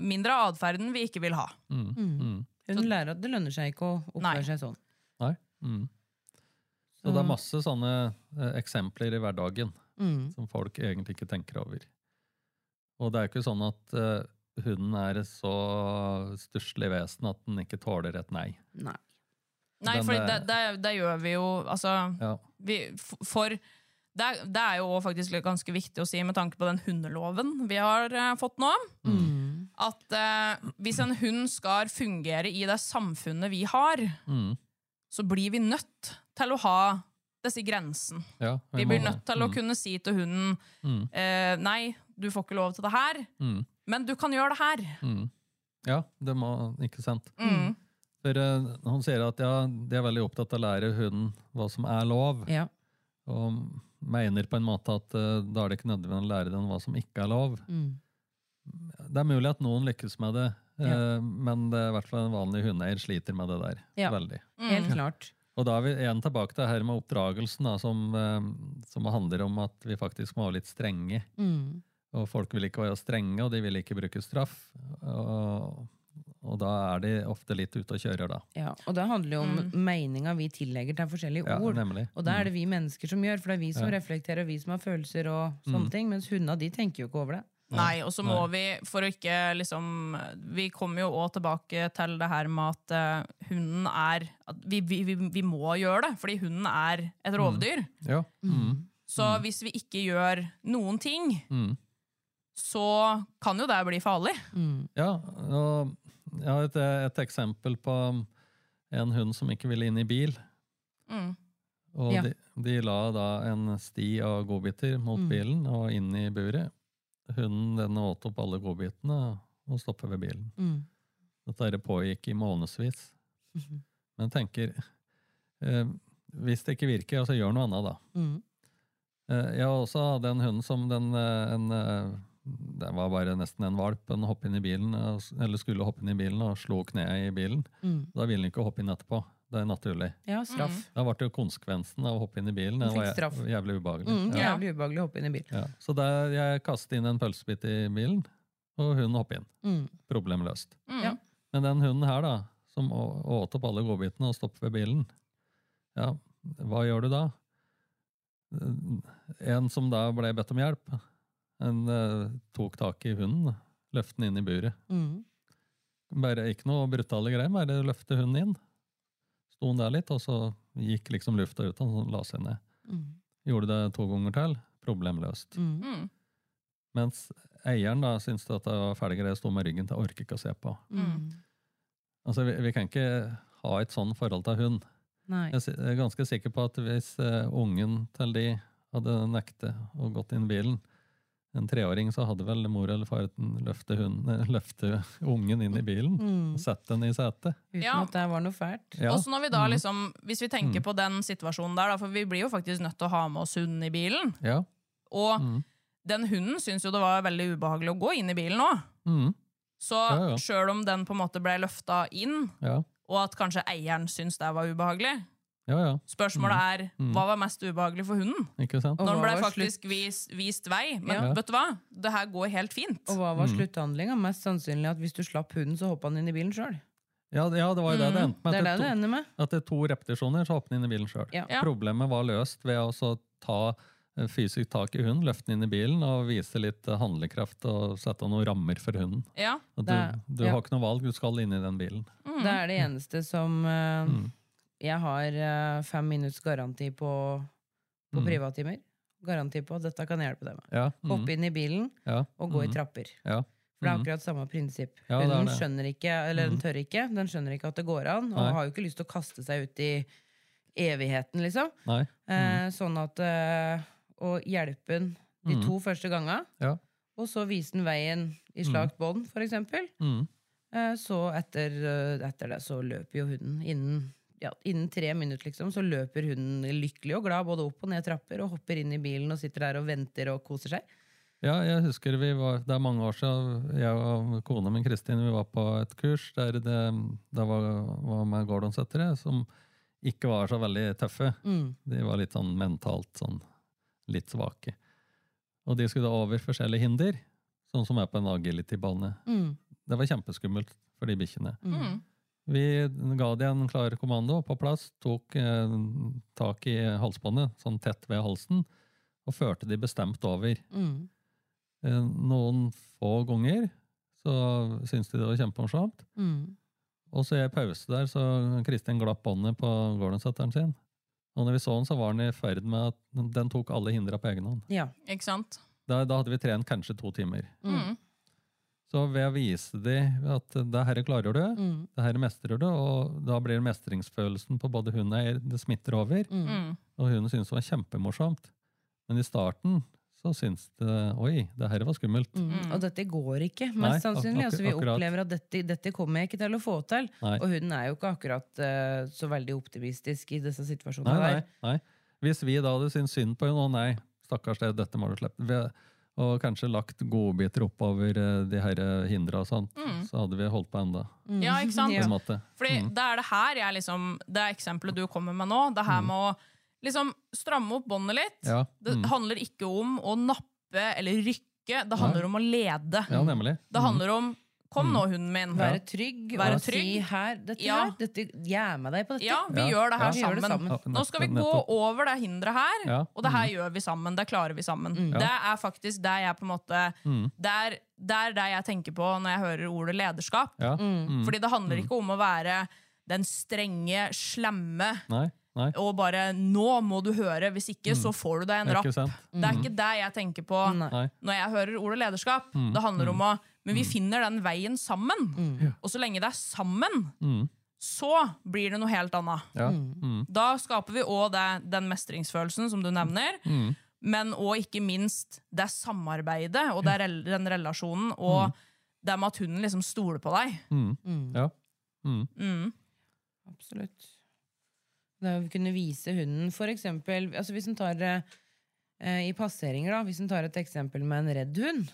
Mindre av atferden vi ikke vil ha. Mm. Mm. Hun lærer at det lønner seg ikke å oppføre seg sånn. Nei. Mm. Så det er masse sånne eh, eksempler i hverdagen Mm. som folk egentlig ikke tenker over. Og det er jo ikke sånn at eh, hunden er så stusslig vesen at den ikke tåler et nei. Nei. Nei, for er- det, det, det gjør vi jo Altså, Ja. vi, for det er, det er jo faktisk ganske viktig å si med tanke på den hundeloven vi har eh, fått nå. Mm. At eh, hvis en hund skal fungere i det samfunnet vi har, Mm. så blir vi nødt til å ha disse grensene. Ja, Vi blir nødt til å Mm. kunne si til hunden Mm. eh, Nei, du får ikke lov til det her, Mm. men du kan gjøre det her. Mm. Ja, det må Ikke sant? Mm. For eh, Hun sier at ja, de er veldig opptatt av å lære hunden hva som er lov. Ja. Og mener på en måte at eh, da er det ikke nødvendig å lære den hva som ikke er lov. Mm. Det er mulig at noen lykkes med det, eh, men det er i hvert fall en vanlig hundeeier sliter med det der. Ja. Veldig. Helt klart. Og da er vi igjen tilbake til det her med oppdragelsen, da, som, eh, som handler om at vi faktisk må være litt strenge. Mm. Og folk vil ikke være strenge, og de vil ikke bruke straff. Og, og da er de ofte litt ute og kjører, da. Ja, og det handler jo om meninga vi tillegger til forskjellige Ja, ord. nemlig. Og det er det vi mennesker som gjør, for det er vi som Ja. reflekterer, og vi som har følelser og sånne ting. Mens hundene de tenker jo ikke over det. Nei, og så må vi, for å ikke liksom Vi kommer jo òg tilbake til det her med at eh, hunden er at vi, vi, vi, vi må gjøre det, fordi hunden er et rovdyr. Ja. Mm. Så hvis vi ikke gjør noen ting, Mm. så kan jo det bli farlig. Ja, og jeg har et, et eksempel på en hund som ikke ville inn i bil. Mm. Og Ja. de, de la da en sti av godbiter mot Mm. bilen og inn i buret. Hunden den åt opp alle godbitene og stoppet ved bilen. Mm. Dette det pågikk i månedsvis. Mhm. Men jeg tenker, eh, hvis det ikke virker, så gjør noe annet da. Mm. Eh, jeg også hadde en hund som den, eh, en, eh, det var bare nesten en valp, den hoppet inn i bilen, eller skulle hoppe inn i bilen og slo kneet i bilen. Mm. Da ville den ikke hoppe inn etterpå. Det er naturlig. Ja, straff. Da ble det jo konsekvensen av å hoppe inn i bilen. Det var jævlig ubehagelig. Mm, Ja. Jævlig ubehagelig å hoppe inn i bilen. Ja. Så der jeg kastet inn en pølsebit i bilen, og hunden hoppet inn. Mm. Problemløst. Mm. Ja. Men den hunden her, da, som åt opp alle godbitene og stoppet ved bilen, ja, hva gjør du da? En som da ble bedt om hjelp, en eh, tok tak i hunden, løfte den inn i buret. Mm. Bare ikke noe brutale greier, bare løfte hunden inn. Sto han der litt, og så gikk liksom lufta ut, og så la seg ned. Mm. Gjorde det to ganger til, Problemløst. Mm. Mm. Mens eieren da syntes at det var fæle greier, sto med ryggen til, orker ikke å se på. Mm. Altså, vi, vi kan ikke ha et sånn forhold til hund. Nei. Er jeg er ganske sikker på at hvis eh, ungen til de hadde nektet og gått inn i bilen, en treåring, så hadde vel mor eller far løfte, eh, løfte ungen inn i bilen Mm. og sette den i setet. Uten Ja. at det var noe fælt. Ja. Også når vi da Mm. liksom, Hvis vi tenker Mm. på den situasjonen der, da, for vi blir jo faktisk nødt til å ha med oss hunden i bilen. Ja. Og Mm. den hunden syns jo det var veldig ubehagelig å gå inn i bilen òg. Mm. Så Ja, ja. sjøl om den på en måte ble løfta inn, Ja. og at kanskje eieren syns det var ubehagelig, ja, ja. spørsmålet er Mm. hva var mest ubehagelig for hunden? Ikke sant? Når den ble faktisk vist, vist vei. Men Ja. vet du hva? Det her går helt fint. Og hva var Mm. slutthandlinga? Mest sannsynlig at hvis du slapp hunden, så hoppa han inn i bilen sjøl. Ja, det- ja, det var jo det det endte med. er det det, det ender med. to, at to repetisjoner, så hoppet han inn i bilen sjøl. Problemet var løst ved å ta eh, fysisk tak i hunden, løfte den inn i bilen og vise litt eh, handlekraft og sette noen rammer for hunden. Ja. Du, du ja. har ikke noe valg, du skal inn i den bilen. Mm. Det er det eneste som uh, Mm. Jeg har eh, fem minutts garanti på, på Mm. privattimer. Garanti på at dette kan jeg hjelpe deg med. Ja. Mm. Hoppe inn i bilen Ja. og gå i Mm. trapper. Ja. For det er Mm. akkurat samme prinsipp. Ja, Hunden skjønner ikke, eller den Mm. tør ikke, den skjønner ikke at det går an, og Nei. har jo ikke lyst til å kaste seg ut i evigheten, liksom. Nei. Eh, sånn at eh, Å hjelpe den de Mm. to første ganga, Ja. og så vise den veien i slakt bånd, for eksempel. Mm. Eh, så etter, eh, etter det så løper jo hunden innen ja, innen tre minutter liksom, så løper hun lykkelig og glad både opp og ned trapper og hopper inn i bilen og sitter der og venter og koser seg. Ja, jeg husker vi var, det er mange år siden, jeg og kona min Kristin vi var på et kurs der det, det var, var med gordonsettere som ikke var så veldig tøffe. Mm. De var litt sånn mentalt sånn litt svake. Og de skulle da over forskjellige hinder, sånn som er på en agility-bane. Mm. Det var kjempeskummelt for de bikkjene. Mm. Vi ga de en klar kommando på plass, tok eh, tak i halsbåndet, sånn tett ved halsen, og førte de bestemt over. Mm. Eh, Noen få ganger så syntes de det var kjempemorsomt. Mm. Og så i en pause der så Kristin glapp båndet på Gordon-setteren sin. Og når vi så den, så var den i ferd med at den tok alle hindra på egen hånd. Ja. Ikke sant? Da, da hadde vi trent kanskje to timer. Mm. Så ved å vise dem at det her klarer du, Mm. det her mestrer du, og da blir mestringsfølelsen på både hund og eier, det smitter over. Mm. Mm. Og hunden syntes det var kjempemorsomt. Men i starten så syns det Oi, det her var skummelt. Mm. Mm. Og dette går ikke, Nei, mest sannsynlig. Altså, vi akkurat. opplever at dette, dette kommer jeg ikke til å få til. Nei. Og hunden er jo ikke akkurat uh, så veldig optimistisk i disse situasjonene Nei, nei, nei. Hvis vi da hadde syntes synd på henne, å nei, stakkars det, dette må du slippe. Og kanskje lagt godbiter oppover eh, de her hindra og sånn. Mm. så hadde vi holdt på enda. Mm. Ja, ikke sant? Ja. Fordi Mm. det er det her jeg liksom Det eksempelet du kommer med nå, det her med å liksom stramme opp båndet litt. Ja. Det Mm. handler ikke om å nappe eller rykke, det handler om å lede. ja, nemlig. Det handler om Kom nå, hunden min. Være trygg Være og trygg. si her Dette Ja. her, dette, jeg er med deg på dette. Ja, vi Ja, gjør det her ja. sammen. det sammen. Nå skal vi gå over det hinderet her, Ja. og det her gjør vi sammen. Det klarer vi sammen. Mm. Det er faktisk det jeg på en måte Det er det er det jeg tenker på når jeg hører ordet lederskap. Ja. Mm. Fordi det handler ikke om å være den strenge, slemme Nei. Nei. og bare 'nå må du høre', hvis ikke så får du deg en rapp. Det er ikke det jeg tenker på Nei. Når jeg hører ordet lederskap. Det handler om å Men vi finner den veien sammen. Og så lenge det er sammen, Mm. så blir det noe helt annet. Ja. Mm. Da skaper vi òg den mestringsfølelsen som du nevner. Mm. Men òg ikke minst det samarbeidet og det den relasjonen og det med at hunden liksom stoler på deg. Mm. Ja. Mm. Mm. Absolutt. Det å kunne vise hunden for eksempel altså Hvis en tar eh, i passeringer, da, hvis en tar et eksempel med en redd hund,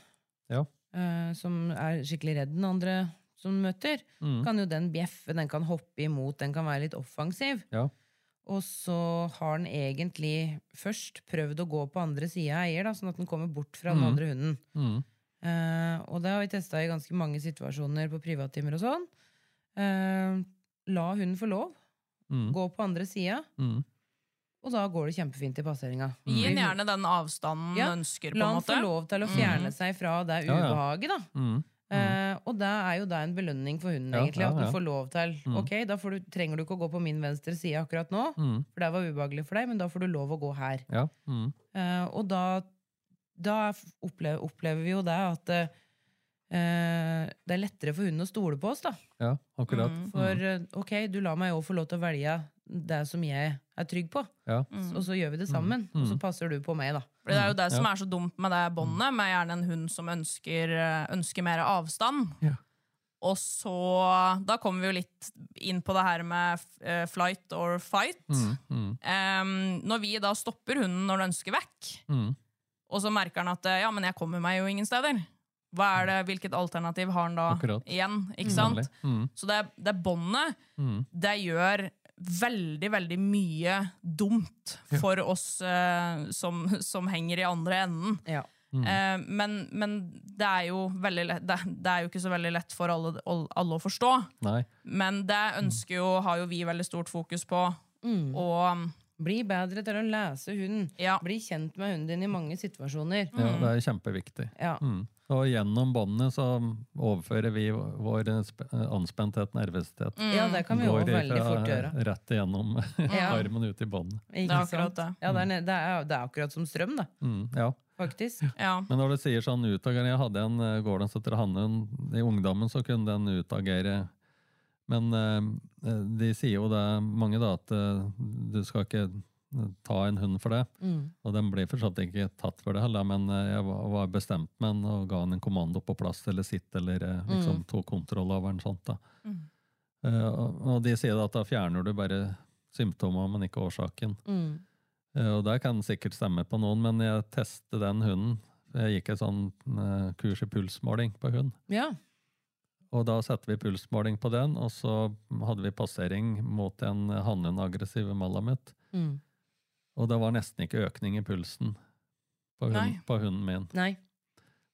Ja. Eh, som er skikkelig redd den andre som møter, Mm. kan jo den bjeffe, den kan hoppe imot, den kan være litt offensiv. Ja. Og så har den egentlig først prøvd å gå på andre sida av eier, da, sånn at den kommer bort fra den Mm. andre hunden. Mm. Uh, og det har vi testa i ganske mange situasjoner på privattimer og sånn. Uh, la hunden få lov. Mm. Gå på andre sida, Mm. Og da går det kjempefint i passeringa. Gi den gjerne den avstanden Ja, ønsker. på La en han måte. få lov til å fjerne seg fra det ubehaget, da. Mm. Uh, og det er jo da en belønning for hunden, Ja, egentlig. ja, At den får lov til Mm. Ok, da får du, trenger du ikke å gå på min venstre side akkurat nå, Mm. for det var ubehagelig for deg, men da får du lov å gå her. Ja. Mm. Eh, og da, da opplever, opplever vi jo det at eh, eh, det er lettere for hunden å stole på oss, da. ja, akkurat. Mm. For uh, ok, du lar meg jo få lov til å velge det som jeg er trygg på, Ja. og så gjør vi det sammen. Og så passer du på meg, da. Fordi det er jo det som Ja. er så dumt med det båndet, med gjerne en hund som ønsker, eh, ønsker mer avstand. Ja. Og så Da kommer vi jo litt inn på det her med eh, flight or fight. Mm. Mm. Um, når vi da stopper hunden når den ønsker vekk, Mm. og så merker han at eh, ja, men jeg kommer meg jo ingen steder. Hva er det, Hvilket alternativ har han da Akkurat. igjen? ikke sant? Mm. Så det, det båndet, Mm. det gjør veldig, veldig mye dumt for oss eh, som, som henger i andre enden. Ja. Eh, men, men det er jo lett, det, det er jo ikke så veldig lett for alle, alle å forstå. Nei. Men det ønsker jo, har jo vi veldig stort fokus på. Og Bli bedre til å lese hunden. ja, Bli kjent med hunden din i mange situasjoner. Ja, det er kjempeviktig. Ja. Mm. Og gjennom båndet så overfører vi vår anspenthet, nervøsitet. ja, det kan vi jo Går veldig fort gjøre. Rett igjennom Ja. armen ut i båndet. Det er akkurat det. Ja, det, er, det, er, det er akkurat som strøm, da. Mm. Ja. Faktisk. ja. Men når du sier sånn utagere Jeg hadde en gårdens etter hannhund. I ungdommen så kunne den utagere. Men eh, de sier jo det, mange da, at eh, du skal ikke eh, ta en hund for det. Mm. Og den ble for ikke tatt for det heller, men eh, jeg var, bestemt med den og ga den en kommando på plass eller sitt, eller eh, liksom tok kontroll over den sånt da. Eh, og, de sier at da fjerner du bare symptomer, men ikke årsaken. Mm. Eh, og det kan sikkert stemme på noen, men jeg testet den hunden. Jeg gikk et sånn eh, kurs i pulsmåling på hund. Ja. Og da setter vi pulsmåling på den, og så hadde vi passering mot en hannhund-aggressiv malamut. Mm. Og det var nesten ikke økning i pulsen på, hund, Nei. på hunden min. Nei.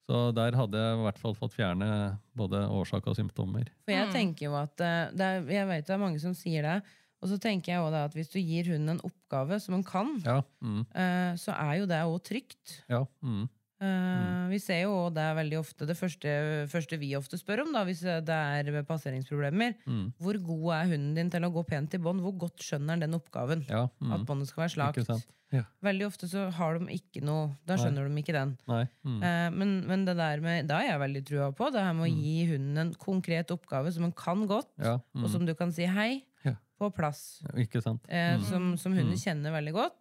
Så der hadde jeg i hvert fall fått fjerne både årsak og symptomer. For jeg Mm. tenker jo at eh, det er, Jeg vet det er mange som sier det. Og så tenker jeg også at hvis du gir hunden en oppgave som den kan, Ja. Mm, eh, så er jo det òg trygt. ja. Mm, Eh, Vi ser jo det er veldig ofte det første, første vi ofte spør om, da, hvis det er passeringsproblemer. mm, Hvor god er hunden din til å gå pent i bånd? Hvor godt skjønner den den oppgaven? ja. Mm, At båndet skal være slakt. Ja. Veldig ofte så har de ikke noe Da skjønner de ikke den. Nei. Mm, Eh, men, men det der med, da er jeg veldig trua på det her med å gi hunden en konkret oppgave som den kan godt, ja. Mm, og som du kan si hei Ja. på plass. ikke sant? Eh, Mm, som, som hunden kjenner veldig godt.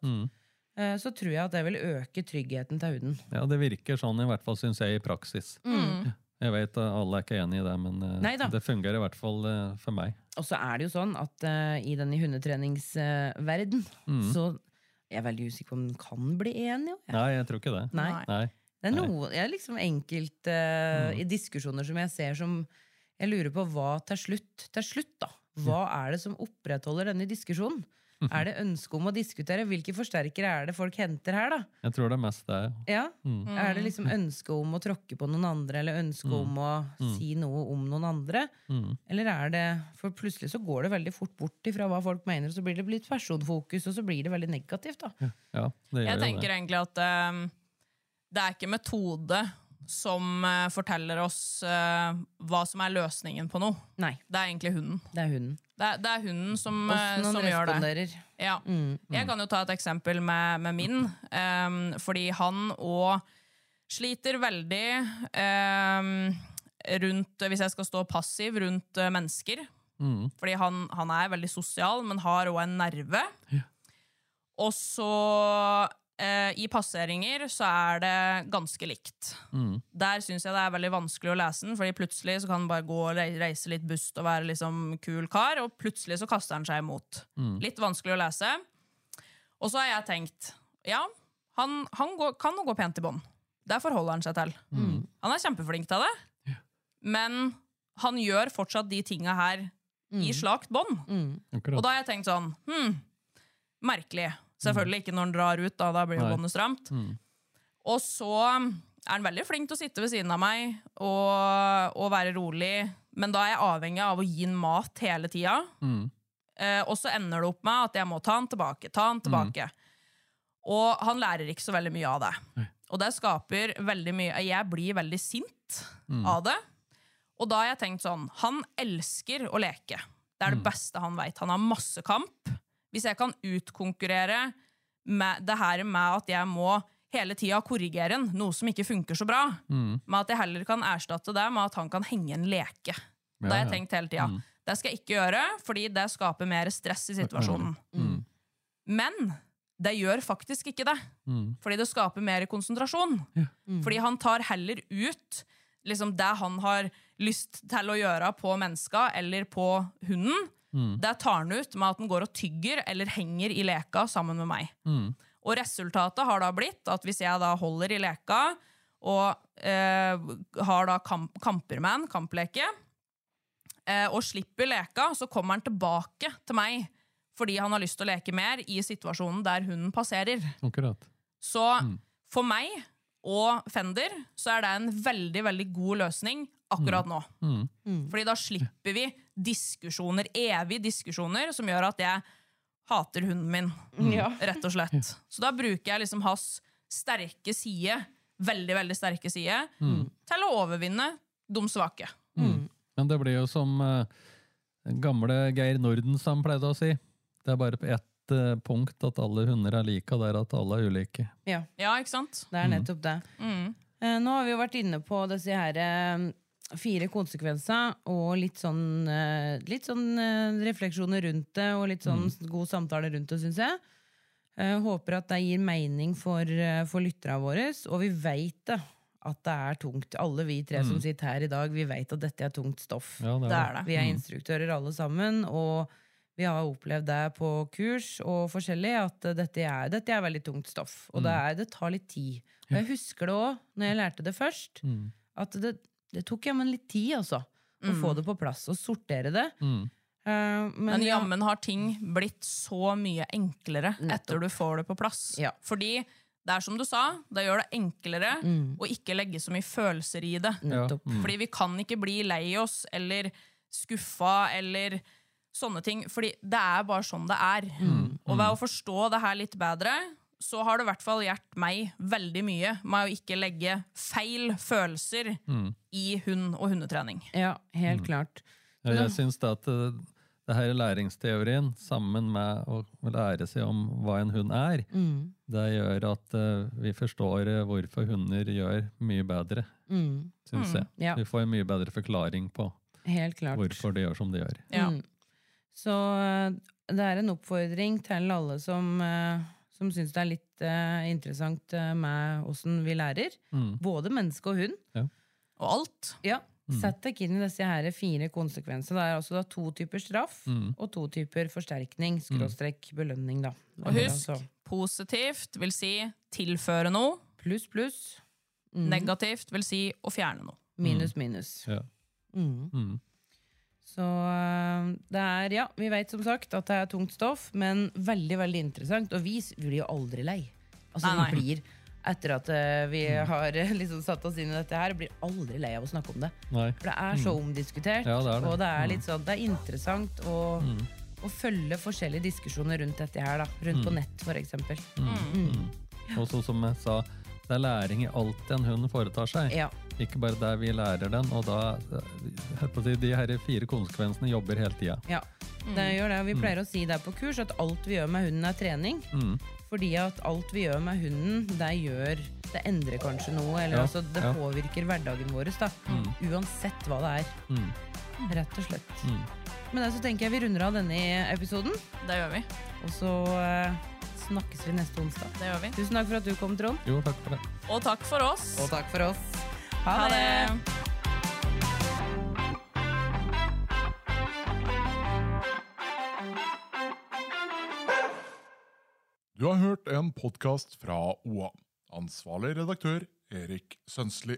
Mm. Eh, så tror jeg at det vil øke tryggheten til huden. Ja, det virker sånn i hvert fall, syns jeg, i praksis. Mm. Jeg vet at alle er ikke enig i det, men eh, Neida. det fungerer i hvert fall eh, for meg. Og så er det jo sånn at uh, i denne hundetreningsverden Mm. så er jeg veldig usikker på om den kan bli enig. Jeg. Nei, jeg tror ikke det. Nei. Nei. Det er noe, jeg er liksom enkelt eh, i diskusjoner som jeg ser som Jeg lurer på hva til slutt, til slutt da, hva er det som opprettholder denne diskusjonen? Er det ønske om å diskutere? Hvilke forsterkere er det folk henter her, da? Jeg tror det er mest det. Ja? Mm. Er det liksom ønske om å tråkke på noen andre, eller ønske om å si noe om noen andre? Mm. Eller er det For plutselig så går det veldig fort bort ifra hva folk mener, og så blir det litt personfokus, og så blir det veldig negativt, da. Ja, det gjør Jeg tenker det. egentlig at um, det er ikke metode som uh, forteller oss uh, hva som er løsningen på noe. Nei, Det er egentlig hunden. det er hunden. Det er, det er hunden som, eh, som gjør det. Ja. Mm, mm. Jeg kan jo ta et eksempel med, med min. Um, fordi han òg sliter veldig um, rundt Hvis jeg skal stå passiv rundt eh, mennesker. Mm. Fordi han, han er veldig sosial, men har òg en nerve. Og så eh, I passeringer så er det ganske likt. Mm. Der syns jeg det er veldig vanskelig å lese den, Fordi plutselig så kan han bare gå og reise litt bust og være liksom kul kar, og plutselig så kaster han seg imot. Litt vanskelig å lese. Og så har jeg tenkt ja, han, han går, kan jo gå pent i bånd. Det forholder han seg til. Han er kjempeflink til det, men han gjør fortsatt de tinga her i slakt bånd. Og da har jeg tenkt sånn hm, Merkelig. Selvfølgelig ikke når han drar ut, da, da blir jo båndet stramt. Og så er han veldig flink til å sitte ved siden av meg og, og være rolig, men da er jeg avhengig av å gi han mat hele tida. Mm. Eh, og så ender det opp med at jeg må ta han tilbake, ta han tilbake. Og han lærer ikke så veldig mye av det. Og det skaper veldig mye Jeg blir veldig sint av det. Og da har jeg tenkt sånn Han elsker å leke. Det er det beste han veit. Han har masse kamp. Hvis jeg kan utkonkurrere med det her med at jeg må hele tida korrigere en, noe som ikke funker så bra, med at jeg heller kan erstatte det med at han kan henge en leke. Det har jeg ja. tenkt hele tida. Det skal jeg ikke gjøre, fordi det skaper mer stress i situasjonen. Men det gjør faktisk ikke det. Fordi det skaper mer konsentrasjon. Fordi han tar heller ut liksom det han har lyst til å gjøre på menneska eller på hunden. Det tar han ut med at den går og tygger eller henger i leka sammen med meg. Og resultatet har da blitt at hvis jeg da holder i leka og eh, har da kamp, kamper med en, kampleke, eh, og slipper leka, så kommer han tilbake til meg fordi han har lyst til å leke mer i situasjonen der hunden passerer. Akkurat. Så for meg og Fender så er det en veldig, veldig god løsning akkurat nå. Fordi da slipper vi diskusjoner, evige diskusjoner, som gjør at jeg hater hunden min, mm. rett og slett. Så da bruker jeg liksom hans sterke side, veldig, veldig sterke side, til å overvinne de svake. Men det blir jo som uh, gamle Geir Nordensen pleide å si. Det er bare på ett eh, punkt at alle hunder er like, og det er at alle er ulike. Ja, Ja, ikke sant? det er nettopp det. Mm. Eh, Nå har vi jo vært inne på disse her fire konsekvenser og litt sånn, eh, litt sånn eh, refleksjoner rundt det, og litt sånn god samtale rundt det, syns jeg. Eh, Håper at det gir mening for, for lytterne våre, og vi veit det. At det er tungt. Alle vi tre som sitter her i dag, vi veit at dette er tungt stoff. Ja, det Det er er det. Vi er instruktører alle sammen, og vi har opplevd det på kurs og forskjellig, at dette er, dette er veldig tungt stoff. Og det, er, det tar litt tid. Og jeg husker det òg, når jeg lærte det først, at det, det tok jammen litt tid, altså. Å få det på plass og sortere det. Mm. Uh, men Men ja, jammen har ting blitt så mye enklere etter du får det på plass. Ja. Fordi det er som du sa, det gjør det enklere å ikke legge så mye følelser i det. nettopp. Fordi vi kan ikke bli lei oss eller skuffa eller sånne ting. Fordi det er bare sånn det er. Og ved å forstå det her litt bedre, så har det i hvert fall hjulpet meg veldig mye med å ikke legge feil følelser i hund og hundetrening. Ja, helt klart. Ja, jeg syns det at eh, det her læringsteorien, sammen med å lære seg om hva en hund er, Mm. det gjør at eh, vi forstår eh, hvorfor hunder gjør mye bedre, Mm. syns jeg. Ja. Vi får en mye bedre forklaring på Helt klart. hvorfor de gjør som de gjør. Ja. Mm. Så det er en oppfordring til alle som, som syns det er litt uh, interessant eh, med åssen vi lærer. Mm. Både menneske og hund. Og alt. Ja. Sett deg inn i disse her fire konsekvenser. Det er altså da to typer straff Mm. og to typer forsterkning, skråstrekk, belønning. da. Og husk, Altså, positivt vil si tilføre noe. pluss, pluss. Negativt vil si å fjerne noe. Minus, minus. Ja. Mm. Mm. Så øh, det er, ja, vi vet som sagt at det er tungt stoff, men veldig, veldig interessant. Og vi blir jo aldri lei. Altså, Nei, nei. vi blir, etter at øh, vi har øh, liksom satt oss inn i dette her, blir aldri lei av å snakke om det. Nei. For det er så omdiskutert, Ja, det er det. og det er Mm. litt sånn, det er interessant å, å følge forskjellige diskusjoner rundt dette her, da. Rundt på nett, for eksempel. Og så som jeg sa, det er læring i alt en hund foretar seg. Ja. Ikke bare der vi lærer den, og da hør på å De her fire konsekvensene jobber hele tida. Ja, det gjør det. Og vi pleier å si der på kurs at alt vi gjør med hunden, er trening. Mm. Fordi at alt vi gjør med hunden, det gjør Det endrer kanskje noe. Eller Ja, altså, det ja. påvirker hverdagen vår. Da. Uansett hva det er. Mm. Rett og slett. Mm. Men det så tenker jeg vi runder av denne episoden. Det gjør vi. Og så eh, snakkes vi neste onsdag. Det gjør vi. Tusen takk for at du kom, Trond. Jo, takk for det. Og takk for oss. Og takk for oss. Ha, Ha det! det. Du har hørt en podkast fra OA. Ansvarlig redaktør Erik Sønsli.